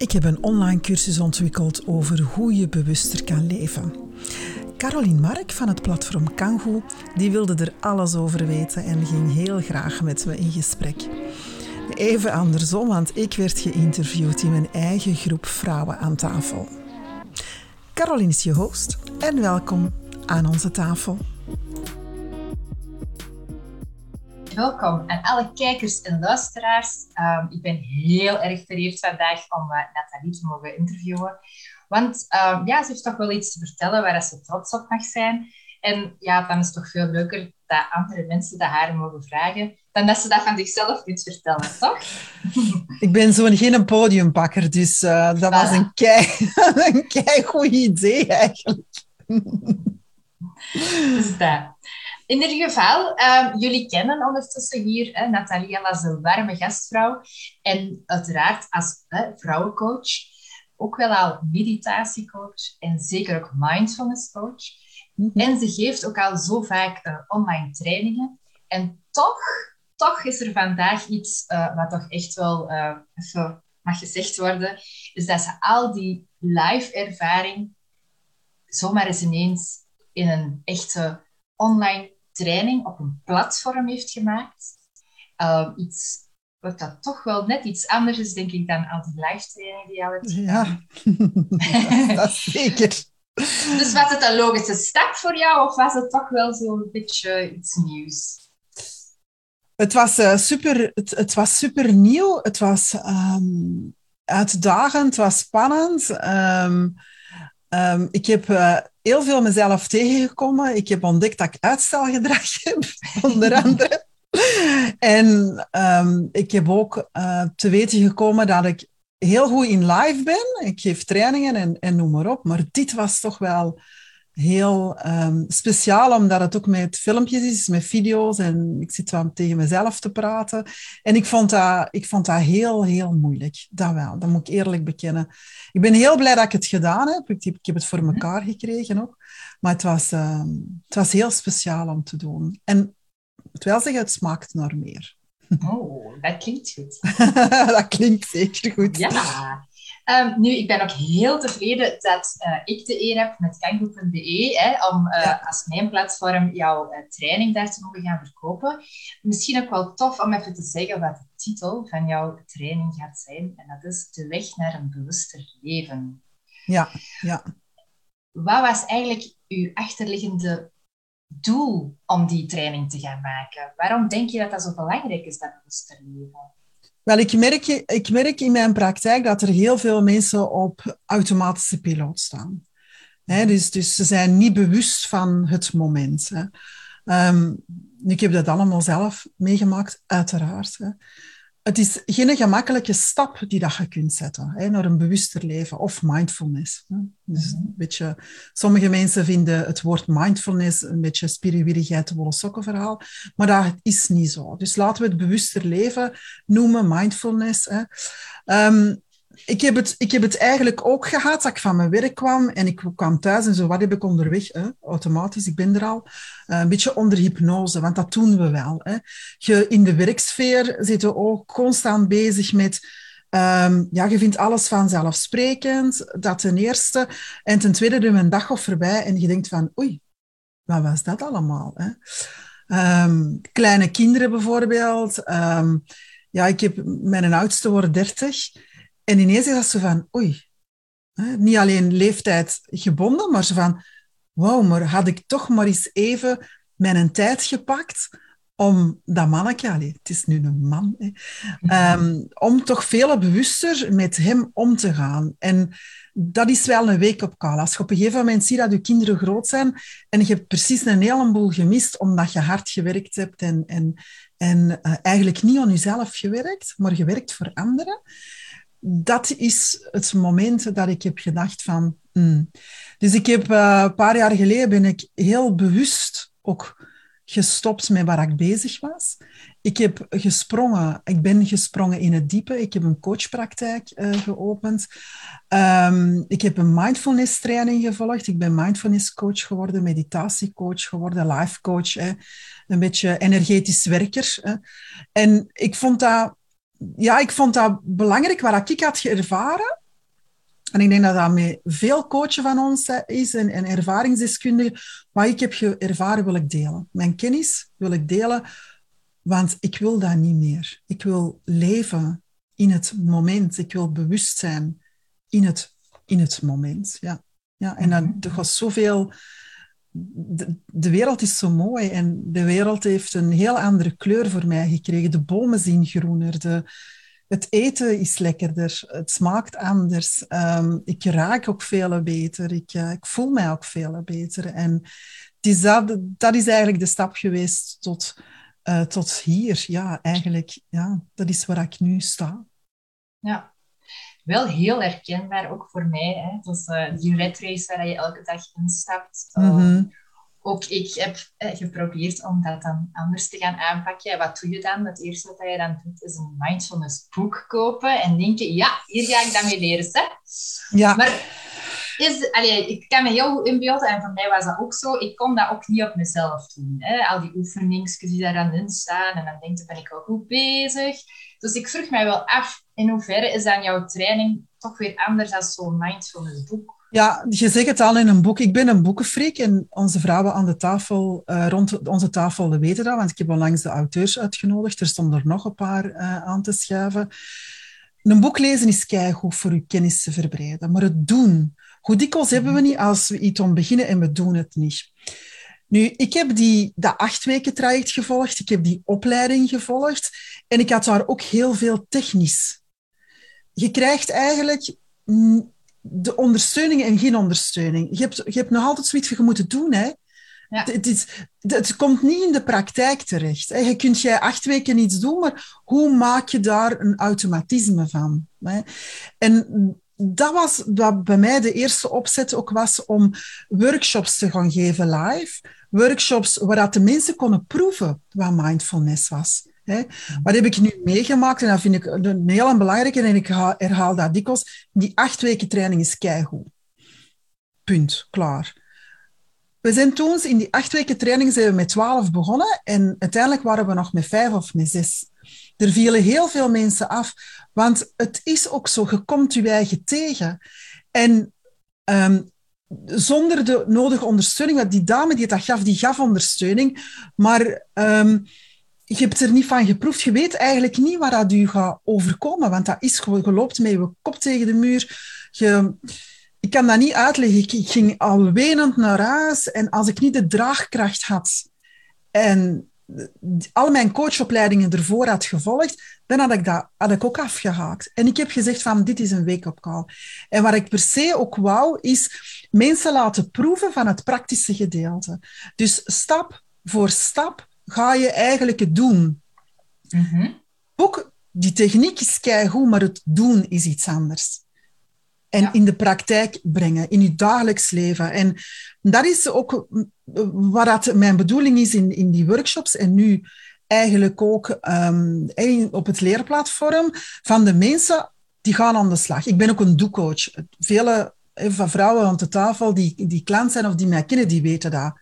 Ik heb een online cursus ontwikkeld over hoe je bewuster kan leven. Caroline Mark van het platform Kangoo die wilde er alles over weten en ging heel graag met me in gesprek. Even andersom, want ik werd geïnterviewd in mijn eigen groep vrouwen aan tafel. Caroline is je host en welkom aan onze tafel. Welkom aan alle kijkers en luisteraars. Um, ik ben heel erg vereerd vandaag om uh, Nathalie te mogen interviewen. Want um, ja, ze heeft toch wel iets te vertellen waar ze trots op mag zijn. En ja, dan is het toch veel leuker dat andere mensen dat haar mogen vragen, dan dat ze dat van zichzelf kunt vertellen, toch? Ik ben zo'n geen podiumpakker, dus uh, dat voilà. was een kei, een kei goed idee eigenlijk. Dus dat. In ieder geval, uh, jullie kennen ondertussen hier Nathalie als een warme gastvrouw. En uiteraard als vrouwencoach. Ook wel al meditatiecoach en zeker ook mindfulness coach. Mm -hmm. En ze geeft ook al zo vaak uh, online trainingen. En toch, toch is er vandaag iets uh, wat toch echt wel even mag gezegd worden. Is dat ze al die live ervaring zomaar eens ineens in een echte online training op een platform heeft gemaakt. Uh, iets wat dat toch wel net iets anders is, denk ik, dan al die live trainingen die al hebt Ja, dat zeker. Dus was het een logische stap voor jou of was het toch wel zo'n beetje iets nieuws? Het was, uh, super, het, het, was super nieuw. Het was um, uitdagend, het was spannend. Um, um, ik heb uh, heel veel mezelf tegengekomen. Ik heb ontdekt dat ik uitstelgedrag heb, onder andere. en um, ik heb ook uh, te weten gekomen dat ik heel goed in live ben. Ik geef trainingen en, en noem maar op. Maar dit was toch wel heel um, speciaal, omdat het ook met filmpjes is, met video's. En ik zit wel tegen mezelf te praten. En ik vond dat, ik vond dat heel, heel moeilijk. Dat wel, dat moet ik eerlijk bekennen. Ik ben heel blij dat ik het gedaan heb. Ik, ik heb het voor mekaar gekregen ook. Maar het was, um, het was heel speciaal om te doen. En moet wel zeggen, het smaakt naar meer. Oh, dat klinkt goed. dat klinkt zeker goed. Ja. Um, nu, ik ben ook heel tevreden dat uh, ik de eer heb met kango.be om uh, ja. als mijn platform jouw uh, training daar te mogen gaan verkopen. Misschien ook wel tof om even te zeggen wat de titel van jouw training gaat zijn. En dat is De weg naar een bewuster leven. Ja, ja. Wat was eigenlijk uw achterliggende doel om die training te gaan maken? Waarom denk je dat dat zo belangrijk is, dat bewuster leven? Wel, ik merk, ik merk in mijn praktijk dat er heel veel mensen op automatische piloot staan. Dus, dus ze zijn niet bewust van het moment. Um, ik heb dat allemaal zelf meegemaakt, uiteraard. Hè. Het is geen gemakkelijke stap die dat je kunt zetten hè, naar een bewuster leven of mindfulness. Hè. Dus een beetje, sommige mensen vinden het woord mindfulness een beetje spiriwirigheid, de wollen sokken verhaal, maar dat is niet zo. Dus laten we het bewuster leven noemen, mindfulness. Hè. Um, ik heb, het, ik heb het eigenlijk ook gehad dat ik van mijn werk kwam en ik kwam thuis en zo, wat heb ik onderweg? Hè? Automatisch, ik ben er al. Uh, een beetje onder hypnose, want dat doen we wel. Hè? Je, in de werksfeer zitten we ook constant bezig met... Um, ja, je vindt alles vanzelfsprekend, dat ten eerste. En ten tweede doen we een dag of voorbij en je denkt van, oei, wat was dat allemaal? Hè? Um, kleine kinderen bijvoorbeeld. Um, ja, ik heb, mijn oudste wordt dertig. En ineens is dat zo van, oei, hè, niet alleen leeftijd gebonden, maar zo van, wauw, maar had ik toch maar eens even mijn tijd gepakt om dat mannetje, allez, het is nu een man, hè, um, om toch veel bewuster met hem om te gaan. En dat is wel een week-up call. Als je op een gegeven moment ziet dat je kinderen groot zijn en je hebt precies een heleboel gemist omdat je hard gewerkt hebt en, en, en uh, eigenlijk niet aan jezelf gewerkt, maar gewerkt voor anderen dat is het moment dat ik heb gedacht van... Mm. Dus ik heb uh, een paar jaar geleden ben ik heel bewust ook gestopt met waar ik bezig was. Ik heb gesprongen, ik ben gesprongen in het diepe. Ik heb een coachpraktijk uh, geopend. Um, ik heb een mindfulness training gevolgd. Ik ben mindfulness coach geworden, meditatiecoach geworden, life coach. Een beetje energetisch werker. Hè. En ik vond dat ja, ik vond dat belangrijk. Wat ik had ervaren, En ik denk dat dat met veel coachen van ons is en, en ervaringsdeskundigen. Wat ik heb ervaren wil ik delen. Mijn kennis wil ik delen, want ik wil dat niet meer. Ik wil leven in het moment. Ik wil bewust zijn in het, in het moment. Ja. Ja, en dan, er was zoveel... De, wereld is zo mooi en de wereld heeft een heel andere kleur voor mij gekregen. De bomen zien groener, de, het eten is lekkerder, het smaakt anders. Ehm, ik raak ook veel beter, ik, uh, ik voel mij ook veel beter. En dat, is eigenlijk de stap geweest tot, uh, tot hier. Ja, eigenlijk, ja, dat is waar ik nu sta. Ja, wel heel herkenbaar ook voor mij. Hè. Dus uh, die red race waar je elke dag instapt. Mm ook ik heb eh, geprobeerd om dat dan anders te gaan aanpakken. Wat doe je dan? Het eerste wat je dan doet, is een mindfulness boek kopen en denken, ja, hier ga ik dan mee leren. Hè? Ja. Maar is, ik kan me heel goed inbeelden, en voor mij was dat ook zo, ik kon dat ook niet op mezelf doen. Hè? Al die oefeningen die daar in staan, en dan denk ben ik wel goed bezig. Dus ik vroeg mij wel af, in hoeverre is dan jouw training toch weer anders dan zo'n mindfulness boek? Ja, je zegt het al in een boek. Ik ben een boekenfreak en onze vrouwen aan de tafel, uh, rond onze tafel weten dat, want ik heb onlangs de auteurs uitgenodigd. Er stonden er nog een paar uh, aan te schuiven. Een boek lezen is keigoed voor je kennis te verbreiden, maar het doen. Hoe dikwijls hebben we niet als we iets om beginnen en we doen het niet? Nu, ik heb die, dat acht weken traject gevolgd, ik heb die opleiding gevolgd en ik had daar ook heel veel technisch. Je krijgt eigenlijk de ondersteuning en geen ondersteuning. Je hebt, je hebt nog altijd zoiets je moet doen. Hè? Ja. Het, is, het komt niet in de praktijk terecht. Je kunt jij acht weken iets doen, maar hoe maak je daar een automatisme van? Hè? En dat was wat bij mij de eerste opzet ook was om workshops te gaan geven live. Workshops waar dat de mensen konden proeven wat mindfulness was. Hè. Wat heb ik nu meegemaakt? En dat vind ik een heel belangrijke, en ik herhaal dat dikwijls. Die acht weken training is keigoed. Punt. Klaar. We zijn toen, in die acht weken training, zijn we met twaalf begonnen. En uiteindelijk waren we nog met vijf of met zes. Er vielen heel veel mensen af. Want het is ook zo, je komt je eigen tegen. En um, zonder de nodige ondersteuning, want die dame die dat gaf, die gaf ondersteuning. Maar um, je hebt er niet van geproefd. Je weet eigenlijk niet waar dat u gaat overkomen, want dat is gewoon, loopt met je kop tegen de muur. Ik kan dat niet uitleggen. Ik, ik, ging al wenend naar huis en als ik niet de draagkracht had en al mijn coachopleidingen ervoor had gevolgd, dan had ik dat had ik ook afgehaakt. En ik heb gezegd van, dit is een wake-up call. En wat ik per se ook wou, is mensen laten proeven van het praktische gedeelte. Dus stap voor stap ga je eigenlijk het doen? Mm Ook die techniek is keigoed, maar het doen is iets anders. En in de praktijk brengen, in je dagelijks leven. En dat is ook wat dat mijn bedoeling is in, in die workshops en nu eigenlijk ook um, op het leerplatform van de mensen die gaan aan de slag. Ik ben ook een doecoach. Vele van vrouwen aan de tafel die, die klant zijn of die mij kennen, die weten dat.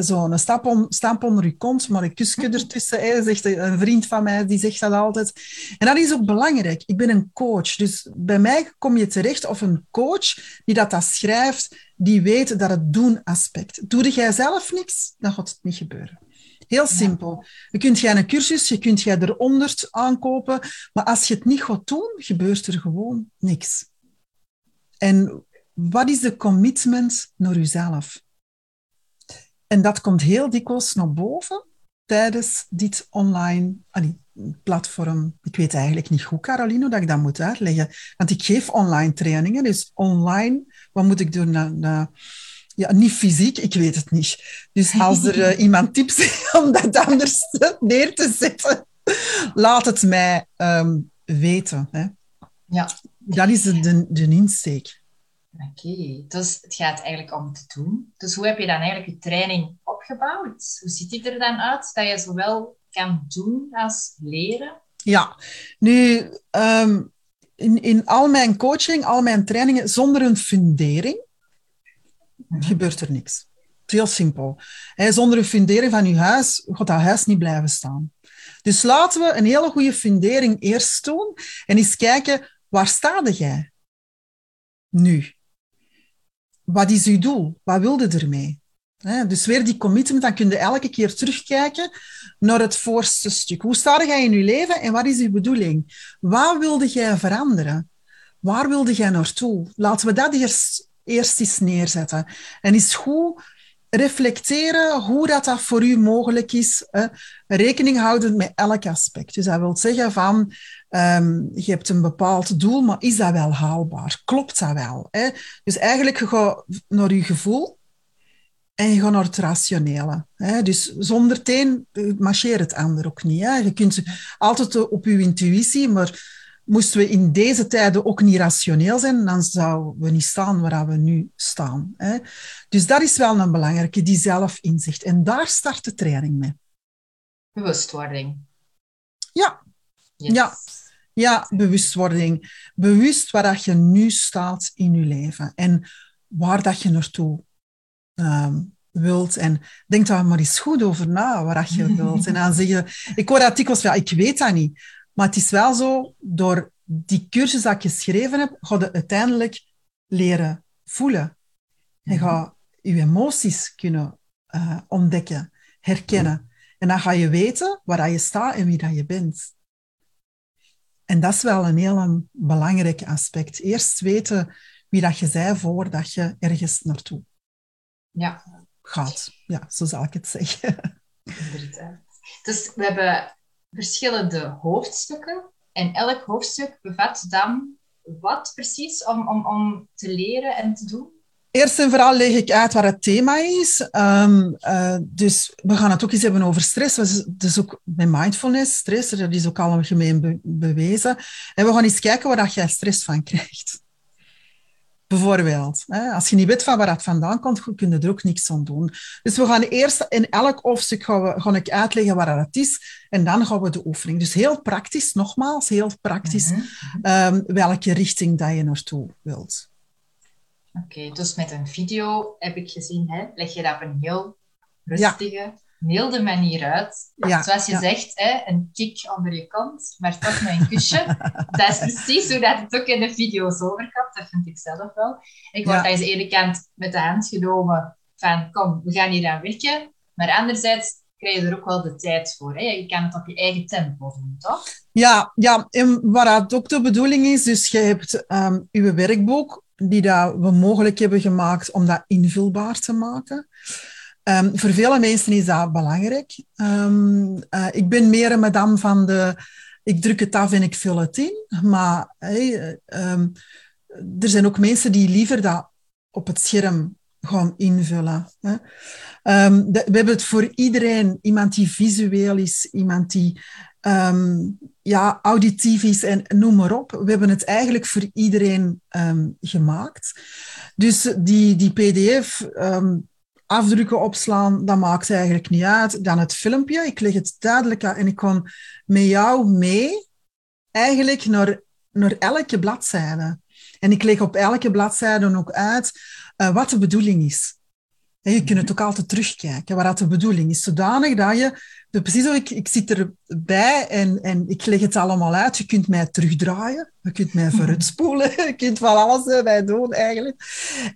Zo'n stap on, stamp onder je kont, maar een kusje ertussen. Hè, zegt een vriend van mij, die zegt dat altijd. En dat is ook belangrijk. Ik ben een coach. Dus bij mij kom je terecht of een coach die dat, dat schrijft, die weet dat het doen-aspect. Doe jij zelf niks, dan gaat het niet gebeuren. Heel simpel. Je kunt jij een cursus, je kunt jij er honderd aankopen, maar als je het niet gaat doen, gebeurt er gewoon niks. En wat is de commitment naar jezelf? En dat komt heel dikwijls naar boven tijdens dit online allee, platform. Ik weet eigenlijk niet goed, Caroline, dat ik dat moet uitleggen. Want ik geef online trainingen, dus online, wat moet ik doen? Na, ja, niet fysiek, ik weet het niet. Dus als er uh, iemand tips heeft om dat anders neer te zetten, laat het mij um, weten. Hè. Ja. Dat is de, de insteek. Oké, dus het gaat eigenlijk om te doen. Dus hoe heb je dan eigenlijk je training opgebouwd? Hoe ziet die er dan uit dat je zowel kan doen als leren? Ja, nu um, in, in al mijn coaching, al mijn trainingen, zonder een fundering mhm. gebeurt er niks. Heel simpel. He, zonder een fundering van je huis gaat dat huis niet blijven staan. Dus laten we een hele goede fundering eerst doen en eens kijken, waar sta jij? nu? Wat is uw doel? Wat wilde ermee? dus weer die commitment, dan kun je elke keer terugkijken naar het voorste stuk. Hoe sta jij in je leven en wat is je bedoeling? Wat wilde jij veranderen? Waar wilde jij naartoe? Laten we dat eerst, eerst eens neerzetten. En is goed reflecteren hoe dat, dat voor u mogelijk is. Rekening houden met elk aspect. Dus dat wil zeggen van, ehm, je hebt een bepaald doel, maar is dat wel haalbaar? Klopt dat wel? Hè? Dus eigenlijk, je gaat naar je gevoel en je gaat naar het rationele. Hè? Dus zonder het een marcheert het ander ook niet. Hè? Je kunt altijd op je intuïtie, maar moesten we in deze tijden ook niet rationeel zijn, dan zouden we niet staan waar we nu staan. Hè? Dus dat is wel een belangrijke, die zelfinzicht. En daar start de training mee. Bewustwording. Ja. Ja. Ja, bewustwording. Bewust waar dat je nu staat in je leven en waar dat je naartoe um, wilt. En denk daar maar eens goed over na, waar dat je wilt. En dan zeg je, ik hoor artikels van, ja, ik weet dat niet. Maar het is wel zo, door die cursus dat ik geschreven heb, ga je uiteindelijk leren voelen. Je gaat je emoties kunnen uh, ontdekken, herkennen. En dan ga je weten waar je staat en wie dat je bent. En dat is wel een heel belangrijk aspect. Eerst weten wie dat je zij voordat je ergens naartoe ja. gaat. Ja, zo zal ik het zeggen. Dus we hebben verschillende hoofdstukken. En elk hoofdstuk bevat dan wat precies om, om, om te leren en te doen? Eerst en vooral leg ik uit wat het thema is. Um, uh, dus we gaan het ook eens hebben over stress. Dus ook met mindfulness, stress, dat is ook algemeen be bewezen. En we gaan eens kijken waar dat jij stress van krijgt. Bijvoorbeeld, hè, als je niet weet van waar dat vandaan komt, kun je er ook niks aan doen. Dus we gaan eerst in elk hoofdstuk gaan, we, gaan ik uitleggen waar dat is en dan gaan we de oefening. Dus heel praktisch, nogmaals, heel praktisch, mm -hmm. welke richting dat je naartoe wilt. Oké, dus met een video heb ik gezien, hè, leg je dat op een heel rustige, milde manier uit. Ja, Zoals je zegt, hè, een kick onder je kant, maar toch met een kusje. dat is precies hoe dat het ook in de video's overkomt. Dat vind ik zelf wel. Ik word ja. aan de ene kant met de hand genomen van kom, we gaan hier aan werken. Maar anderzijds krijg je er ook wel de tijd voor. Hè? Je kan het op je eigen tempo doen, toch? Ja, ja en waar het ook de bedoeling is, dus je hebt um, je werkboek, die dat we mogelijk hebben gemaakt om dat invulbaar te maken. Um, voor vele mensen is dat belangrijk. Um, uh, ik ben meer een madame van de... Ik druk het af en ik vul het in. Maar um, er zijn ook mensen die liever dat op het scherm gaan invullen. Hè. De, we hebben het voor iedereen. Iemand die visueel is, iemand die ja, auditief is en noem maar op. We hebben het eigenlijk voor iedereen gemaakt. Dus die, die pdf afdrukken, opslaan, dat maakt eigenlijk niet uit. Dan het filmpje, ik leg het duidelijk aan en ik kon met jou mee eigenlijk naar, naar elke bladzijde. En ik leg op elke bladzijde ook uit uh, wat de bedoeling is. En je kunt het ook altijd terugkijken, wat de bedoeling is. Zodanig dat je precies zo, ik, ik zit erbij en, en ik leg het allemaal uit. Je kunt mij terugdraaien, je kunt mij vooruitspoelen, je kunt van alles bij doen eigenlijk.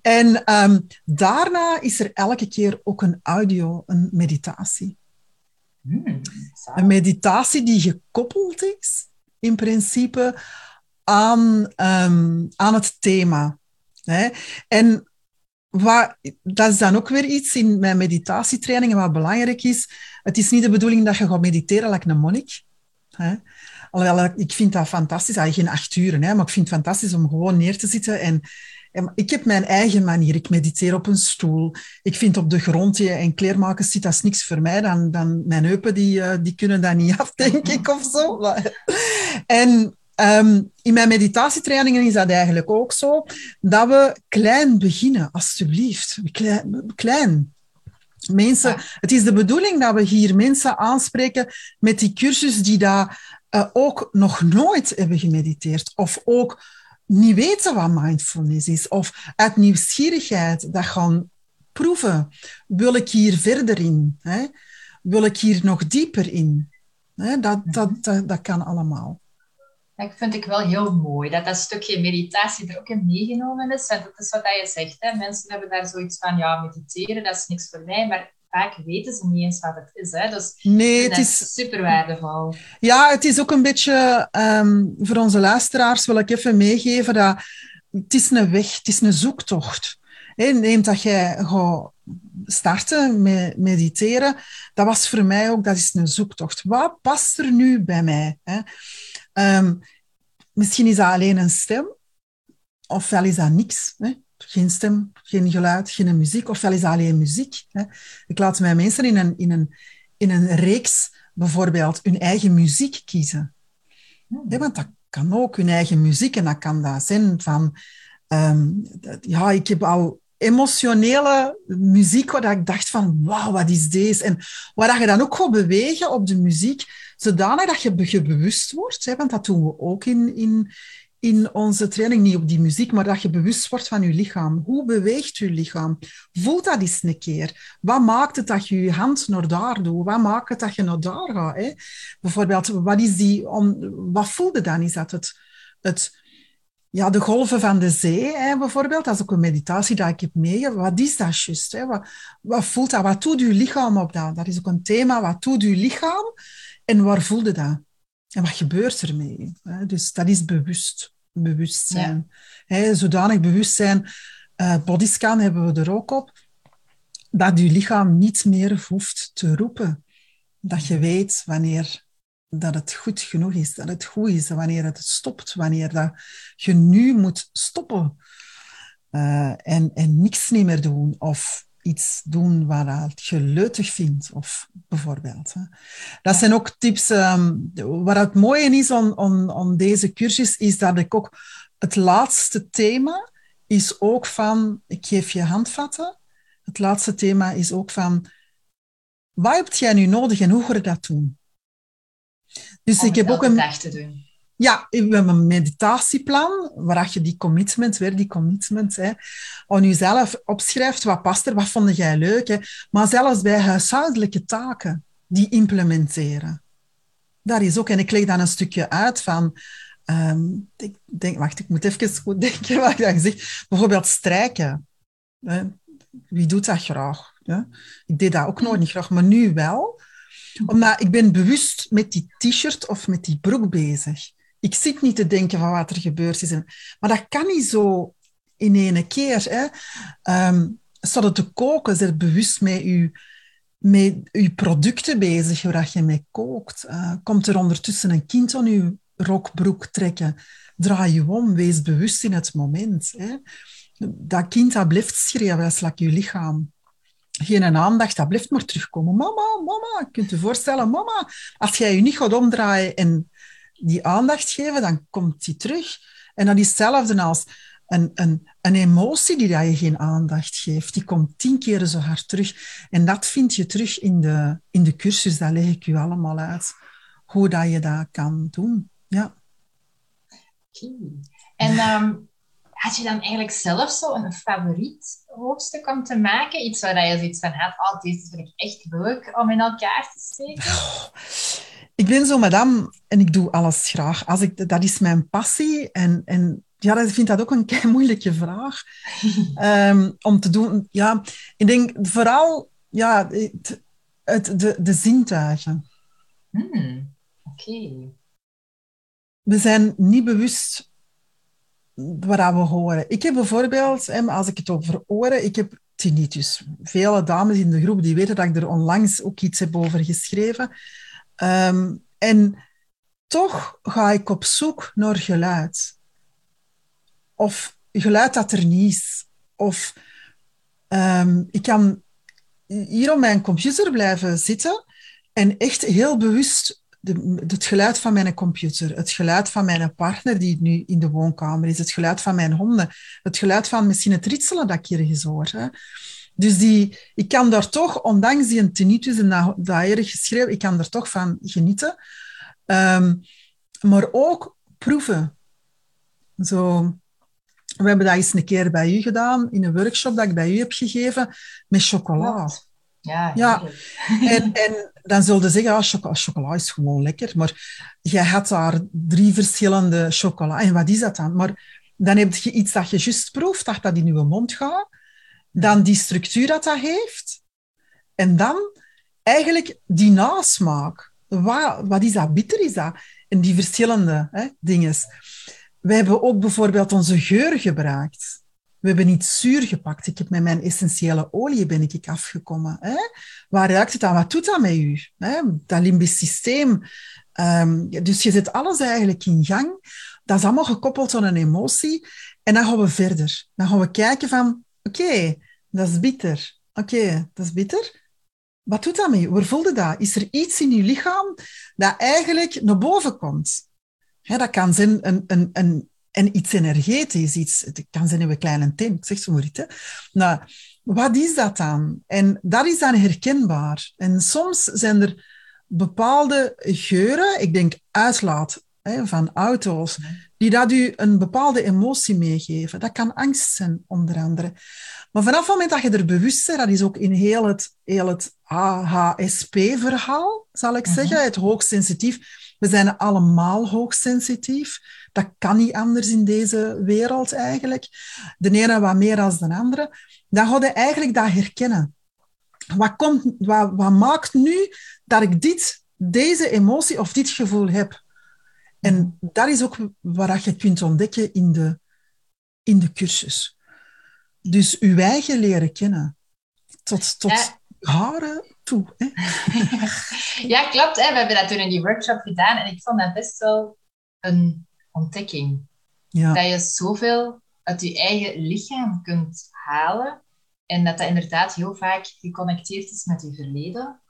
En um, daarna is er elke keer ook een audio, een meditatie. Hmm, een meditatie die gekoppeld is, in principe, aan, um, aan het thema. Hè? En dat is dan ook weer iets in mijn meditatietrainingen wat belangrijk is. Het is niet de bedoeling dat je gaat mediteren like een monnik. Hè? Alhoewel, ik vind dat fantastisch. Eigenlijk geen acht uren, hè, maar ik vind het fantastisch om gewoon neer te zitten. En, ik heb mijn eigen manier. Ik mediteer op een stoel. Ik vind op de grond en kleermakers zit, dat is niks voor mij. Dan, dan mijn heupen die, uh, die kunnen dat niet af, denk ik, of zo. En Um, in mijn meditatietrainingen is dat eigenlijk ook zo, dat we klein beginnen, alstublieft. Klein. klein. Mensen, Het is de bedoeling dat we hier mensen aanspreken met die cursus die daar uh, ook nog nooit hebben gemediteerd of ook niet weten wat mindfulness is of uit nieuwsgierigheid dat gaan proeven. Wil ik hier verder in? Hè? Wil ik hier nog dieper in? Hè? Dat, dat, dat, dat kan allemaal. Dat vind ik wel heel mooi, dat dat stukje meditatie er ook in meegenomen is. Want dat is wat je zegt, hè. mensen hebben daar zoiets van, ja, mediteren, dat is niks voor mij. Maar vaak weten ze niet eens wat het is. Hè. Dus nee, het is super waardevol. Ja, het is ook een beetje, um, voor onze luisteraars wil ik even meegeven dat het is een weg, het is een zoektocht. Neemt dat jij gaat starten met mediteren, dat was voor mij ook, dat is een zoektocht. Wat past er nu bij mij? Hè? Um, misschien is dat alleen een stem, ofwel is dat niks. Hè? Geen stem, geen geluid, geen muziek, ofwel is dat alleen muziek. Hè? Ik laat mijn mensen in een, in, een, in een reeks bijvoorbeeld hun eigen muziek kiezen. Hmm. want dat kan ook hun eigen muziek en dat kan dat zijn van... Um, ja, ik heb al emotionele muziek waar ik dacht van, wauw, wat is deze? En waar je dan ook gaat bewegen op de muziek, zodanig dat je, je bewust wordt, hè, want dat doen we ook in, in, in onze training, niet op die muziek, maar dat je bewust wordt van je lichaam. Hoe beweegt je lichaam? Voel dat eens een keer. Wat maakt het dat je je hand naar daar doet? Wat maakt het dat je naar daar gaat? Hè? Bijvoorbeeld, wat, is die, om, wat voelde dan? Is dat het, het ja, de golven van de zee, hè, bijvoorbeeld. Dat is ook een meditatie dat ik heb meegemaakt. Wat is dat juist? Wat, wat voelt dat? Wat doet uw lichaam op dat? Dat is ook een thema. Wat doet uw lichaam? En waar voelde dat? En wat gebeurt ermee? Hè? Dus dat is bewust. Bewustzijn. Ja. Zodanig bewustzijn. Uh, bodyscan hebben we er ook op. Dat je lichaam niet meer hoeft te roepen. Dat je weet wanneer dat het goed genoeg is, dat het goed is, wanneer het stopt, wanneer dat je nu moet stoppen uh, en, en niks niet meer doen of iets doen wat je leutig vindt, of bijvoorbeeld. Hè. Dat zijn ook tips. Um, wat het mooie is aan, deze cursus, is dat ik ook het laatste thema is ook van, ik geef je handvatten. Het laatste thema is ook van, wat heb jij nu nodig en hoe ga je dat doen? Dus ik heb ook een dag te doen. Ja, we hebben een meditatieplan waar je die commitment, weer die commitment, hè, aan jezelf opschrijft. Wat past er, wat vond jij leuk? Hè? Maar zelfs bij huishoudelijke taken, die implementeren. Daar is ook, en ik leg dan een stukje uit van, um, ik denk, wacht, ik moet even goed denken wat ik zeg. Bijvoorbeeld strijken. Hè? Wie doet dat graag? Hè? Ik deed dat ook nooit niet graag, maar nu wel omdat ik ben bewust met die t-shirt of met die broek bezig. Ik zit niet te denken van wat er gebeurd is. Maar dat kan niet zo in één keer. Hè. Um, staat te koken, zit bewust met je, met je producten bezig, waar je mee kookt. Uh, komt er ondertussen een kind aan je rokbroek trekken? Draai je om, wees bewust in het moment. Hè. Dat kind dat blijft schreeuwen, dat is je lichaam geen aandacht, dat blijft maar terugkomen. Mama, mama, je kunt je voorstellen, mama, als jij je niet gaat omdraaien en die aandacht geven, dan komt die terug. En dat is hetzelfde als een, een, een emotie die dat je geen aandacht geeft. Die komt tien keer zo hard terug. En dat vind je terug in de, in de cursus, dat leg ik u allemaal uit. Hoe dat je dat kan doen. Ja. En um, had je dan eigenlijk zelf zo een favoriet hoofdstuk om te maken? Iets waar je zoiets van had, oh, deze vind ik echt leuk om in elkaar te steken? Ik ben zo madame en ik doe alles graag. Als ik, dat is mijn passie en, en ja, ik vind dat ook een kei moeilijke vraag um, om te doen. Ja, ik denk vooral ja, het, het de, de zintuigen. Hmm, Oké. We zijn niet bewust waar we horen. Ik heb bijvoorbeeld, als ik het over oren, ik heb tinnitus. Vele dames in de groep die weten dat ik er onlangs ook iets heb over geschreven. Ehm, en toch ga ik op zoek naar geluid. Of geluid dat er niet is. Of um, ik kan hier op mijn computer blijven zitten en echt heel bewust de, het geluid van mijn computer, het geluid van mijn partner die nu in de woonkamer is, het geluid van mijn honden, het geluid van misschien het ritselen dat ik hier eens hoor. Hè. Dus die, ik kan daar toch, ondanks die tinnitus en dat, dat erg geschreven, ik kan daar toch van genieten. Um, maar ook proeven. Zo, we hebben dat eens een keer bij u gedaan, in een workshop dat ik bij u heb gegeven, met chocola. Ja, Ja. En, en dan zullen ze zeggen, ah, chocola, chocola is gewoon lekker. Maar jij had daar drie verschillende chocola. En wat is dat dan? Maar dan heb je iets dat je juist proeft, dat dat in je mond gaat. Dan die structuur dat dat heeft. En dan eigenlijk die nasmaak. Wat, wat is dat? Bitter is dat? En die verschillende hè, dingen. We hebben ook bijvoorbeeld onze geur gebruikt. We hebben niet zuur gepakt. Ik heb met mijn essentiële olie ben ik afgekomen. Hè? Waar ruikt het aan? Wat doet dat met u? Hè? Dat limbisch systeem. Um, dus je zet alles eigenlijk in gang. Dat is allemaal gekoppeld aan een emotie. En dan gaan we verder. Dan gaan we kijken van, oké, dat is bitter. Oké, dat is bitter. Wat doet dat met je? Waar voelde dat? Is er iets in je lichaam dat eigenlijk naar boven komt? dat kan zijn een, een, een, een iets energetisch, iets, het kan zijn een kleine tim, ik zeg zo maar. Nou, wat is dat dan? En dat is dan herkenbaar. En soms zijn er bepaalde geuren, ik denk uitlaat hè, van auto's, die dat u een bepaalde emotie meegeven. Dat kan angst zijn, onder andere. Maar vanaf het moment dat je er bewust bent, dat is ook in heel het, heel het AHSP-verhaal, zal ik zeggen, mhm. het hoogsensitief. We zijn allemaal hoogsensitief. Dat kan niet anders in deze wereld eigenlijk. De ene wat meer dan de andere. Dan ga je eigenlijk dat herkennen. Wat, komt, wat, wat maakt nu dat ik dit, deze emotie of dit gevoel heb? En dat is ook wat je kunt ontdekken in de, in de cursus. Dus uw eigen leren kennen. Tot, tot ja. haren toe. Hè? ja, klopt. Hè. We hebben dat toen in die workshop gedaan. En ik vond dat best wel een ontdekking. Ja. Dat je zoveel uit je eigen lichaam kunt halen. En dat dat inderdaad heel vaak geconnecteerd is met je verleden.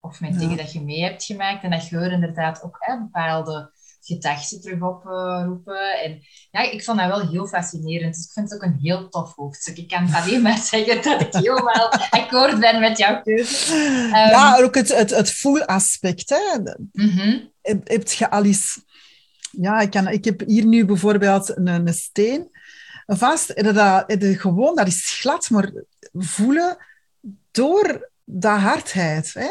Of met dingen dat je mee hebt gemaakt. En dat je er inderdaad ook hè, bepaalde gedachten terug oproepen. en ja, ik vond dat wel heel fascinerend. Dus ik vind het ook een heel tof hoofdstuk. Ik kan alleen maar zeggen dat ik helemaal akkoord ben met jouw keuze. ja, ehm, ook het, het, het voelaspect. Hè. Mm heb, heb je al eens... Ja, ik, kan, ik heb hier nu bijvoorbeeld een, een steen vast. Dat, dat, gewoon, dat is glad, maar voelen door de hardheid. Hè?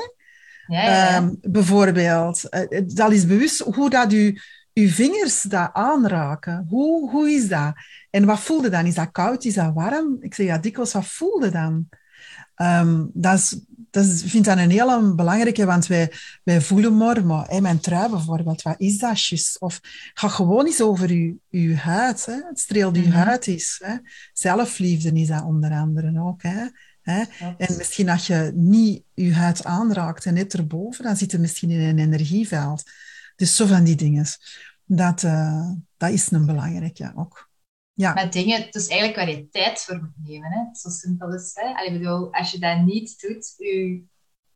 Ja, ja. Um, bijvoorbeeld. Eh, eh, dat is bewust hoe dat u, uw vingers dat aanraken. Hoe, hoe is dat? En wat voelde dan? Is dat koud? Is dat warm? Ik zeg ja, dikwijls, wat voelde dan? Um, dat, is, dat is, vind ik een heel belangrijke, want wij, wij voelen maar, maar hè, mijn trui bijvoorbeeld, wat is dat? Of ga gewoon eens over uw, uw huid. Hè? Het streelt uw mm -hmm. huid is. Hè? Zelfliefde is dat onder andere ook. Hè? Hè? En misschien als je niet je huid aanraakt en net erboven, dan zit je misschien in een energieveld. Dus zo van die dingen. Dat, uh, dat is een belangrijke ook. Ja. Met dingen, dus eigenlijk waar je tijd voor moet nemen. Hè? Zo simpel is het. Allee, bedoel, als je dat niet doet, je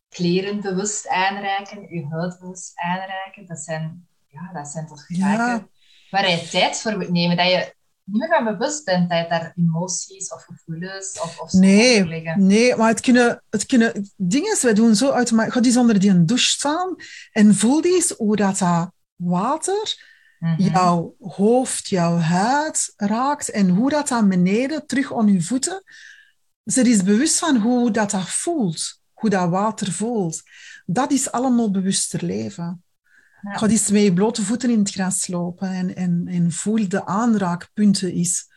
kleren bewust aanraken, je huid bewust aanraken, dat zijn, ja, dat zijn toch zaken waar je tijd voor moet nemen. Dat je niet meer van bewust bent dat je daar emoties of gevoelens of, of nee, liggen. Nee, maar het kunnen, het kunnen dingen, wij doen zo automatisch. Ga die onder die douche staan en voel die eens hoe dat, dat water mhm. jouw hoofd, jouw huid raakt en hoe dat dan beneden terug aan je voeten. Ze is bewust van hoe dat, dat voelt, hoe dat water voelt. Dat is allemaal bewuster leven. Ja. Ga eens met je blote voeten in het gras lopen en, en, en voel de aanraakpunten is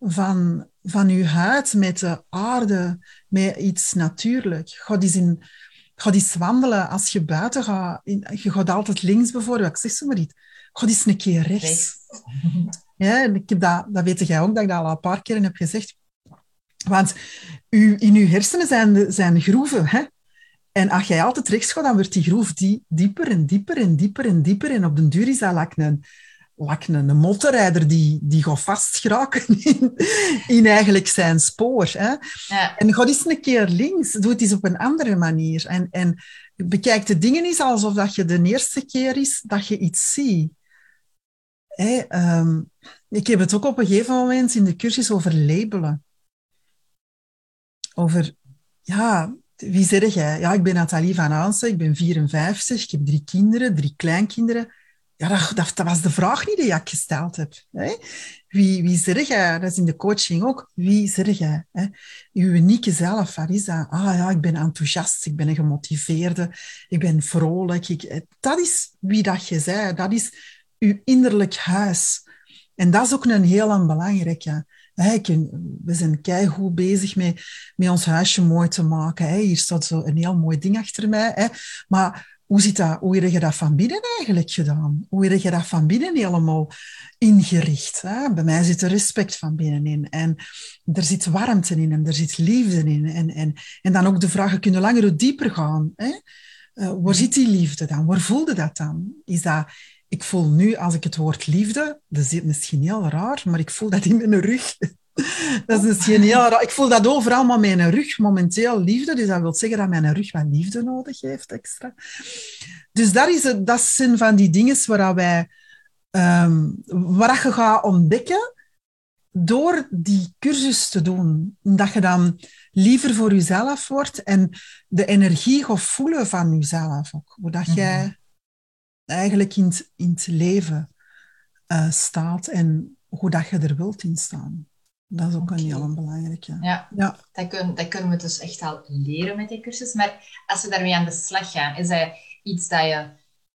van, van je huid met de aarde, met iets natuurlijk. Ga eens, in, ga eens wandelen als je buiten gaat. Je gaat altijd links bijvoorbeeld, ik zeg zo maar iets. Ga eens een keer rechts. Ja, ik heb dat, dat weet jij ook, dat ik dat al een paar keer heb gezegd. Want u, in uw hersenen zijn, zijn groeven. Hè? En als jij altijd rechts gaat, dan wordt die groef die dieper en dieper en dieper en dieper. En op den duur is dat like een, like een, een motorrijder die, die gaat vastgeraken in, in eigenlijk zijn spoor. Hè? Ja. En ga eens een keer links, doe het eens op een andere manier. En, en bekijk de dingen eens alsof dat je de eerste keer is dat je iets ziet. Hey, um, ehm, ik heb het ook op een gegeven moment in de cursus over labelen. Over, ja, wie zeg jij? Ja, ik ben Nathalie van Aansen, ik ben 54, ik heb drie kinderen, drie kleinkinderen. Ja, dat, dat, was de vraag niet die ik gesteld heb. Hè? Wie, wie zeg jij? Dat is in de coaching ook. Wie zeg jij? Hè? Je unieke zelf, wat is dat? Ah ja, ik ben enthousiast, ik ben een gemotiveerde, ik ben vrolijk. Ik, dat is wie dat je bent. Dat is je innerlijk huis. En dat is ook een heel belangrijke. We zijn keigoed bezig met, met ons huisje mooi te maken. Hier staat zo een heel mooi ding achter mij. Maar hoe, zit dat, hoe heb je dat van binnen eigenlijk gedaan? Hoe heb je dat van binnen helemaal ingericht? Bij mij zit er respect van binnenin. En er zit warmte in en er zit liefde in. En, en, en dan ook de vraag, kunnen langer dieper gaan. Hè? Uh, waar zit die liefde dan? Waar voelde dat dan? Is dat ik voel nu, als ik het woord liefde, dat is misschien heel raar, maar ik voel dat in mijn rug. dat is misschien heel raar. Ik voel dat overal, maar mijn rug momenteel liefde. Dus dat wil zeggen dat mijn rug wat liefde nodig heeft extra. Dus dat, is het, dat zijn van die dingen waar wij... Um, waar je gaat ontdekken door die cursus te doen. Dat je dan liever voor jezelf wordt en de energie gaat voelen van jezelf ook. Hoe dat jij mhm eigenlijk in het, in het leven uh, staat en hoe dat je er wilt in staan. Dat is ook een heel belangrijke. Ja, ja. Dat, kunnen, dat kunnen we dus echt al leren met die cursus. Maar als we daarmee aan de slag gaan, is dat iets dat je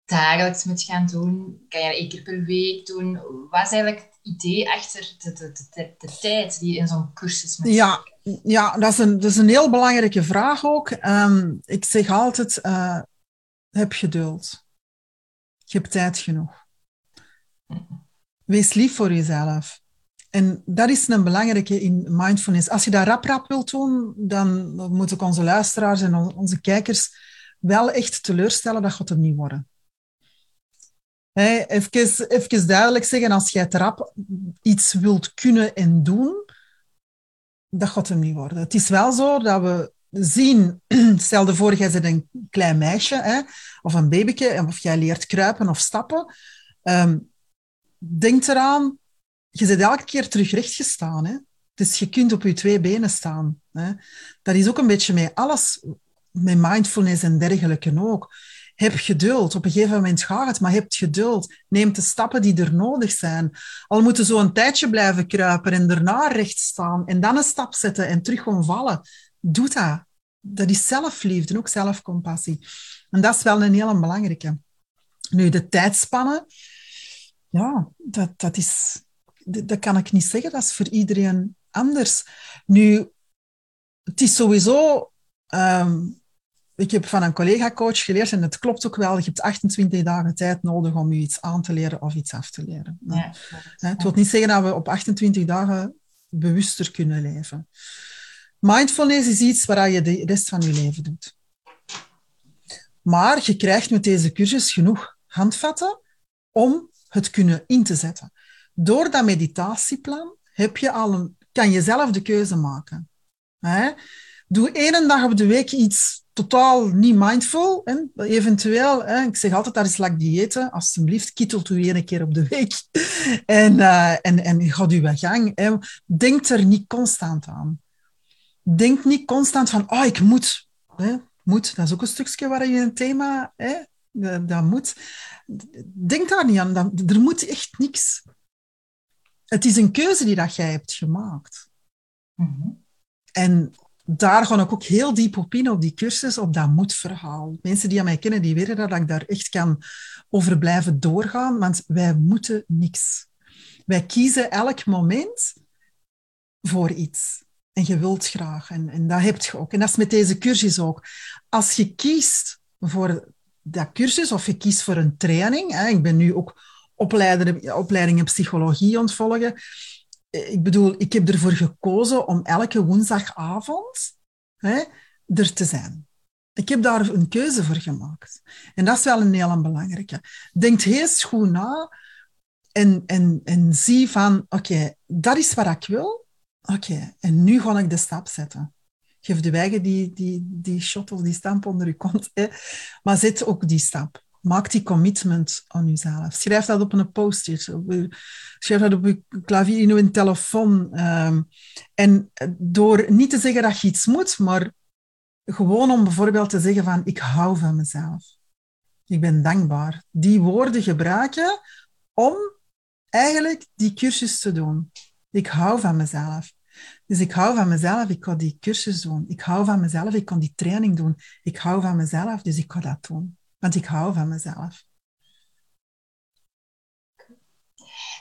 dagelijks moet gaan doen? Kan je dat één keer per week doen? Wat is eigenlijk het idee achter de, de, de, de tijd die je in zo'n cursus moet ja, ja, dat is, een, dat is een heel belangrijke vraag ook. Um, ik zeg altijd, uh, heb geduld. Je hebt tijd genoeg. Wees lief voor jezelf. En dat is een belangrijke in mindfulness. Als je dat rap rap wilt doen, dan moet ik onze luisteraars en onze kijkers wel echt teleurstellen. Dat gaat het niet worden. Hey, even, duidelijk zeggen, als jij te rap iets wilt kunnen en doen, dat gaat hem niet worden. Het is wel zo dat we zien, stel je voor, jij bent een klein meisje hè, of een babyke, of jij leert kruipen of stappen. Um, denk eraan, je bent elke keer terug rechtgestaan. Hè. Dus je kunt op je twee benen staan. Hè. Dat is ook een beetje met alles, met mindfulness en dergelijke ook. Heb geduld. Op een gegeven moment gaat het, maar heb geduld. Neem de stappen die er nodig zijn. Al moeten zo een tijdje blijven kruipen en daarna recht staan en dan een stap zetten en terug gaan vallen doe dat. Dat is zelfliefde, ook zelfcompassie. En dat is wel een hele belangrijke. Nu, de tijdspannen, ja, dat, dat is... Dat kan ik niet zeggen, dat is voor iedereen anders. Nu, het is sowieso... Um, ik heb van een collega-coach geleerd, en het klopt ook wel, je hebt 28 dagen tijd nodig om je iets aan te leren of iets af te leren. Ja, het wil niet zeggen dat we op 28 dagen bewuster kunnen leven. Mindfulness is iets waar je de rest van je leven doet. Maar je krijgt met deze cursus genoeg handvatten om het kunnen in te zetten. Door dat meditatieplan heb je al een, kan je zelf de keuze maken. Doe één dag op de week iets totaal niet mindful. Eventueel, ik zeg altijd, daar is lak diëten. Alsjeblieft, kietelt u één keer op de week. en, uh, en, en gaat gang. Denk er niet constant aan denk niet constant van, oh, ik moet. Hè? Moet, dat is ook een stukje waar je een thema, hè? Dat, dat moet. Denk daar niet aan, dat, er moet echt niks. Het is een keuze die dat jij hebt gemaakt. Mhm. En daar ga ik ook heel diep op in, op die cursus, op dat moedverhaal. Mensen die aan mij kennen, die weten dat ik daar echt kan over blijven doorgaan, want wij moeten niks. Wij kiezen elk moment voor iets. En je wilt graag. En, en dat heb je ook. En dat is met deze cursus ook. Als je kiest voor dat cursus of je kiest voor een training. Hè, ik ben nu ook opleider, opleiding in psychologie ontvolgen. Ik bedoel, ik heb ervoor gekozen om elke woensdagavond hè, er te zijn. Ik heb daar een keuze voor gemaakt. En dat is wel een heel belangrijke. Denk heel goed na en, en, en zie van, oké, dat is wat ik wil. Oké, en nu ga ik de stap zetten. Geef de wijgen die, die, die shot of die stamp onder je kont. Hè. Maar zet ook die stap. Maak die commitment aan jezelf. Schrijf dat op een post-it. Schrijf dat op je klavier, in je telefoon. Um, en door niet te zeggen dat je iets moet, maar gewoon om bijvoorbeeld te zeggen van ik hou van mezelf. Ik ben dankbaar. Die woorden gebruiken om eigenlijk die cursus te doen. Ik hou van mezelf. Dus ik hou van mezelf, ik ga die cursus doen. Ik hou van mezelf, ik kan die training doen. Ik hou van mezelf, dus ik ga dat doen. Want ik hou van mezelf.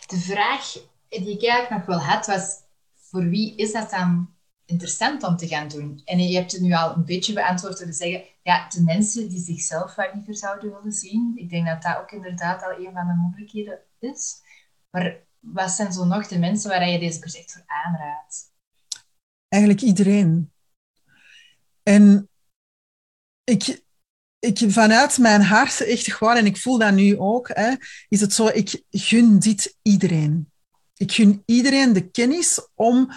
De vraag die ik eigenlijk nog wel had, was voor wie is dat dan interessant om te gaan doen? En je hebt het nu al een beetje beantwoord door te zeggen, ja, de mensen die zichzelf wat liever zouden willen zien. Ik denk dat dat ook inderdaad al een van de mogelijkheden is. Maar wat zijn zo nog de mensen waar je deze echt voor aanraadt? Eigenlijk iedereen. En ik, ik, vanuit mijn hart, echt gewoon, en ik voel dat nu ook, hè, is het zo, ik gun dit iedereen. Ik gun iedereen de kennis om...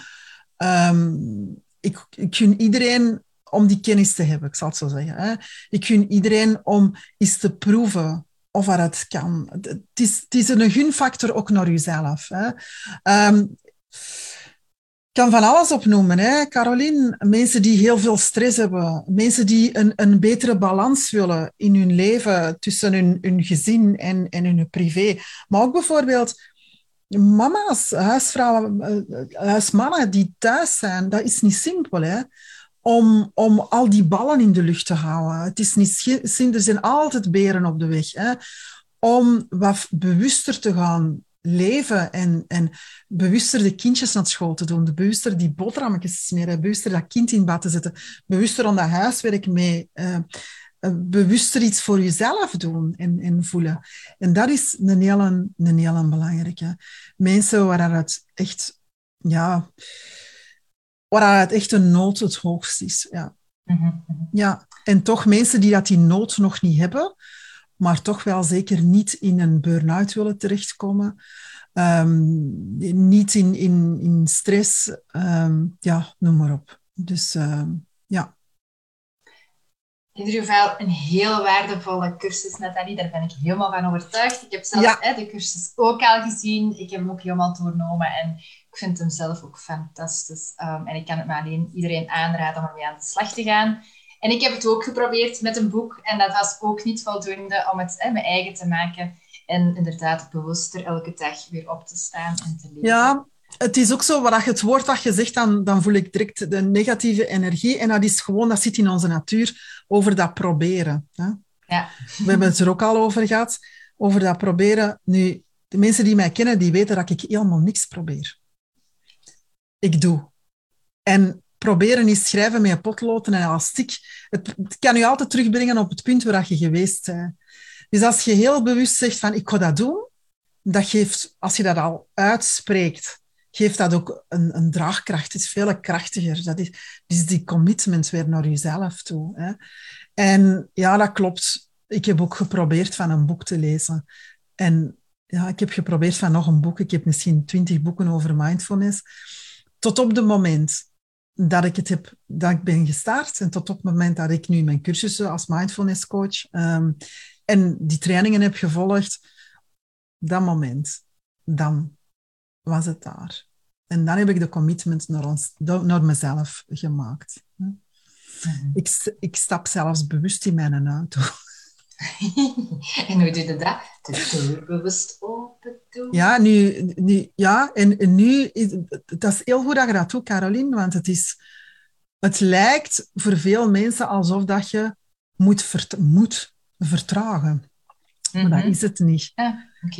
Um, ik, ik gun iedereen om die kennis te hebben, ik zal het zo zeggen. Hè. Ik gun iedereen om eens te proeven of het kan. Het is, het is een gunfactor ook naar jezelf. Hè. Ik kan van alles opnoemen, hè. Caroline. Mensen die heel veel stress hebben. Mensen die een, een betere balans willen in hun leven tussen hun, hun gezin en, en hun privé. Maar ook bijvoorbeeld mama's, huisvrouwen, eh, huismannen die thuis zijn. Dat is niet simpel, hè om, om al die ballen in de lucht te houden. Het is niet er zijn altijd beren op de weg. Hè? Om wat bewuster te gaan leven en, en bewuster de kindjes naar school te doen, de bewuster die boterhammetjes te smeren, bewuster dat kind in bad te zetten, bewuster aan dat huiswerk mee, uh, bewuster iets voor jezelf doen en, en voelen. En dat is een hele, een belangrijke. Mensen waar het echt, ja, waar het echt een nood het hoogst is. Ja. Mhm, mhm. ja. En toch mensen die dat die nood nog niet hebben, maar toch wel zeker niet in een burn-out willen terechtkomen. Um, niet in, in, in stress, um, ja, noem maar op. Dus um, ja. In ieder geval een heel waardevolle cursus, Nathalie. Daar ben ik helemaal van overtuigd. Ik heb zelf ja. hè, de cursus ook al gezien. Ik heb hem ook helemaal doornomen. En ik vind hem zelf ook fantastisch. En ik kan het maar alleen iedereen aanraden om ermee aan de slag te gaan. En ik heb het ook geprobeerd met een boek. En dat was ook niet voldoende om het hè, mijn eigen te maken. En inderdaad bewuster elke dag weer op te staan en te leven. Ja, het is ook zo, wat je het woord dat je zegt, dan, dan voel ik direct de negatieve energie. En dat is gewoon, dat zit in onze natuur, over dat proberen. Hè? Ja. We hebben het er ook al over gehad, over dat proberen. Nu, de mensen die mij kennen, die weten dat ik helemaal niks probeer. Ik doe. En proberen is schrijven met potlood en elastiek. Het, kan je altijd terugbrengen op het punt waar je geweest bent. Dus als je heel bewust zegt van ik ga dat doen, dat geeft, als je dat al uitspreekt, geeft dat ook een, een draagkracht. Het is veel krachtiger. Dat is, is die commitment weer naar jezelf toe. Hè. En ja, dat klopt. Ik heb ook geprobeerd van een boek te lezen. En ja, ik heb geprobeerd van nog een boek. Ik heb misschien twintig boeken over mindfulness. Tot op het moment dat ik het heb, dat ik ben gestart en tot op het moment dat ik nu mijn cursussen als mindfulness coach um, en die trainingen heb gevolgd, dat moment, dan was het daar. En dan heb ik de commitment naar, ons, naar mezelf gemaakt. Mhm. Ik, ik stap zelfs bewust in mijn auto. en hoe doe je dat? De deur bewust open doen? Ja, nu, nu, ja en, nu is dat is heel goed dat je dat doet, Caroline, want het, is, het lijkt voor veel mensen alsof dat je moet, vert, moet vertragen. Maar dat mhm. is het niet. Ah,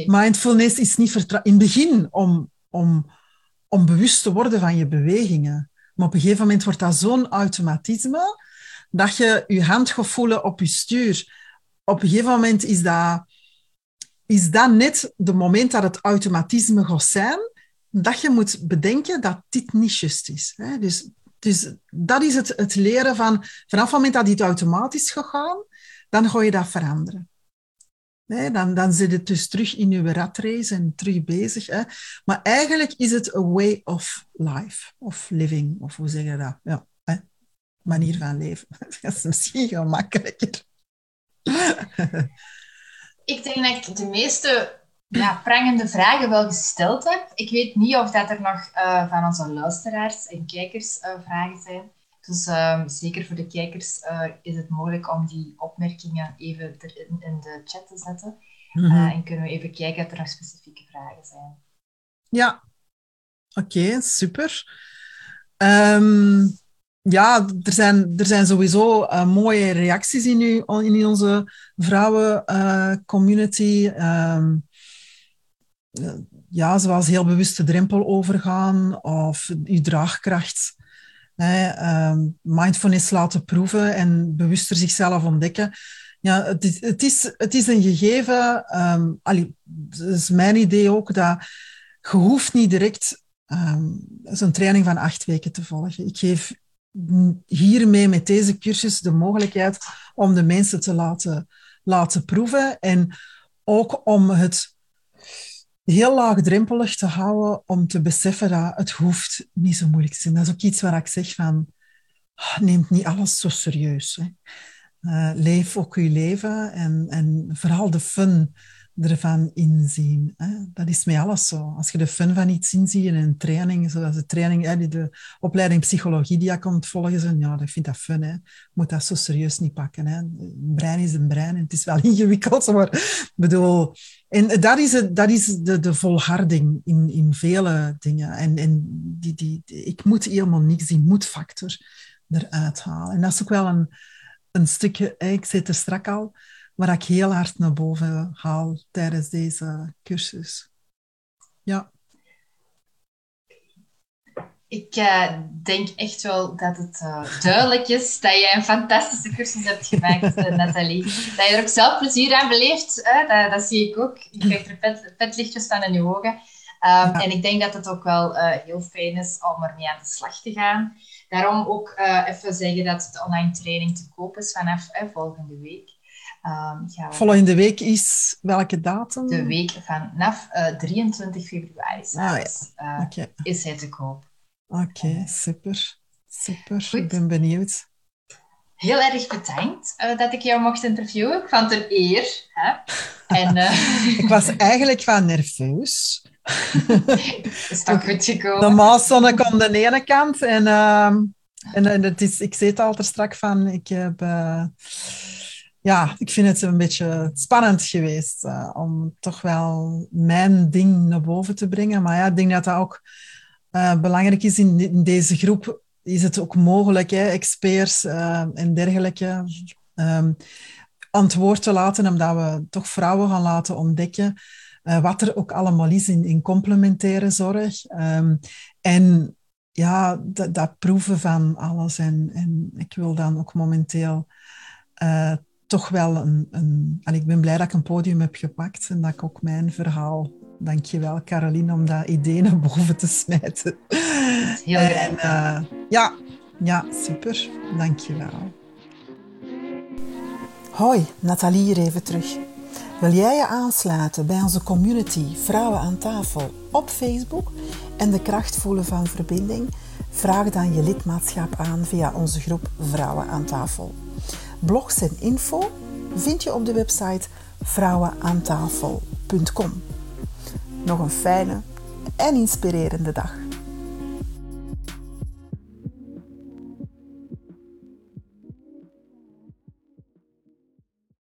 Mindfulness is niet vertragen. In het begin om, om, om bewust te worden van je bewegingen. Maar op een gegeven moment wordt dat zo'n automatisme dat je je hand gaat voelen op je stuur. Op een gegeven moment is dat, is dat net de moment dat het automatisme gaat zijn, dat je moet bedenken dat dit niet juist is. Dus, dus dat is het, het leren van, vanaf het moment dat dit automatisch gaat gaan, dan ga je dat veranderen. Dan, dan zit het dus terug in je ratrace en terug bezig. Hè. Maar eigenlijk is het a way of life, of living, of hoe zeg je dat? Ja, hè. manier van leven. Dat is misschien gemakkelijker. Ik denk dat ik de meeste ja, prangende vragen wel gesteld heb. Ik weet niet of dat er nog uh, van onze luisteraars en kijkers uh, vragen zijn. Dus ehm, zeker voor de kijkers uh, is het mogelijk om die opmerkingen even in, in de chat te zetten. Mm en kunnen we even kijken of er nog specifieke vragen zijn. Ja, oké, super. Um, ja, er zijn, er zijn sowieso uh, mooie reacties in, u, in onze vrouwen-community. Uh, um, ja, zoals heel bewust de drempel overgaan of uw draagkracht. Um, mindfulness laten proeven en bewuster zichzelf ontdekken. Ja, het is, het is, het is een gegeven, um, allee, is mijn idee ook, dat je hoeft niet direct um, zo'n training van acht weken te volgen. Ik geef hiermee met deze cursus de mogelijkheid om de mensen te laten, laten proeven en ook om het heel laagdrempelig te houden om te beseffen dat het hoeft niet zo moeilijk te zijn. Dat is ook iets waar ik zeg van, ah, neem niet alles zo serieus. Hè. Uh, leef ook je leven en, en vooral de fun ervan inzien. Hè. Dat is met alles zo. Als je de fun van iets inziet in een training, zoals de training, hè, de opleiding psychologie die je komt volgen, zo, ja, ik vind dat fun. Hè. moet dat zo serieus niet pakken. Hè. Een brein is een brein en het is wel ingewikkeld, maar bedoel... En dat is, het, dat is de, de volharding in, in vele dingen. En, en die, die, ik moet helemaal niks, die moet-factor eruit halen. En dat is ook wel een, een stukje, ik zit er strak al, waar ik heel hard naar boven haal tijdens deze cursus. Ja. Ik uh, denk echt wel dat het uh, duidelijk is dat jij een fantastische cursus hebt gemaakt, uh, Nathalie. Dat je er ook zelf plezier aan beleeft, dat, dat, zie ik ook. Je krijgt er vet, vetlichtjes van in je ogen. Um, ja. En ik denk dat het ook wel heel fijn is om ermee aan de slag te gaan. Daarom ook even zeggen dat de online training te koop is vanaf volgende week. Um, Volgende week is welke datum? De week vanaf uh, 23 februari ah, ja. uh, is hij te koop. Oké, okay, super. Super, Goed. ik ben benieuwd. Heel erg bedankt uh, dat ik jou mocht interviewen. Ik vond het een eer. Hè? En, ik was eigenlijk wel nerveus. is toch goed gekomen? Normaal stond ik aan de ene kant en, uh, en, en het is, ik zit altijd strak van, ik heb ja, ik vind het een beetje spannend geweest uh, om toch wel mijn ding naar boven te brengen. Maar ja, ik denk dat dat ook uh, belangrijk is in, deze groep. Is het ook mogelijk, hè, experts uh, en dergelijke, um, antwoord te laten, omdat we toch vrouwen gaan laten ontdekken wat er ook allemaal is in, complementaire zorg. Um, en ja, dat, proeven van alles. En, en ik wil dan ook momenteel toch wel een... een en ik ben blij dat ik een podium heb gepakt en dat ik ook mijn verhaal... Dankjewel, Caroline, om dat idee naar boven te smijten. Heel en, uh, ja, ja, super. Dankjewel. Hoi, Nathalie hier even terug. Wil jij je aansluiten bij onze community Vrouwen aan tafel op Facebook en de kracht voelen van verbinding? Vraag dan je lidmaatschap aan via onze groep Vrouwen aan tafel. Blogs en info vind je op de website vrouwenaantafel.com. Nog een fijne en inspirerende dag.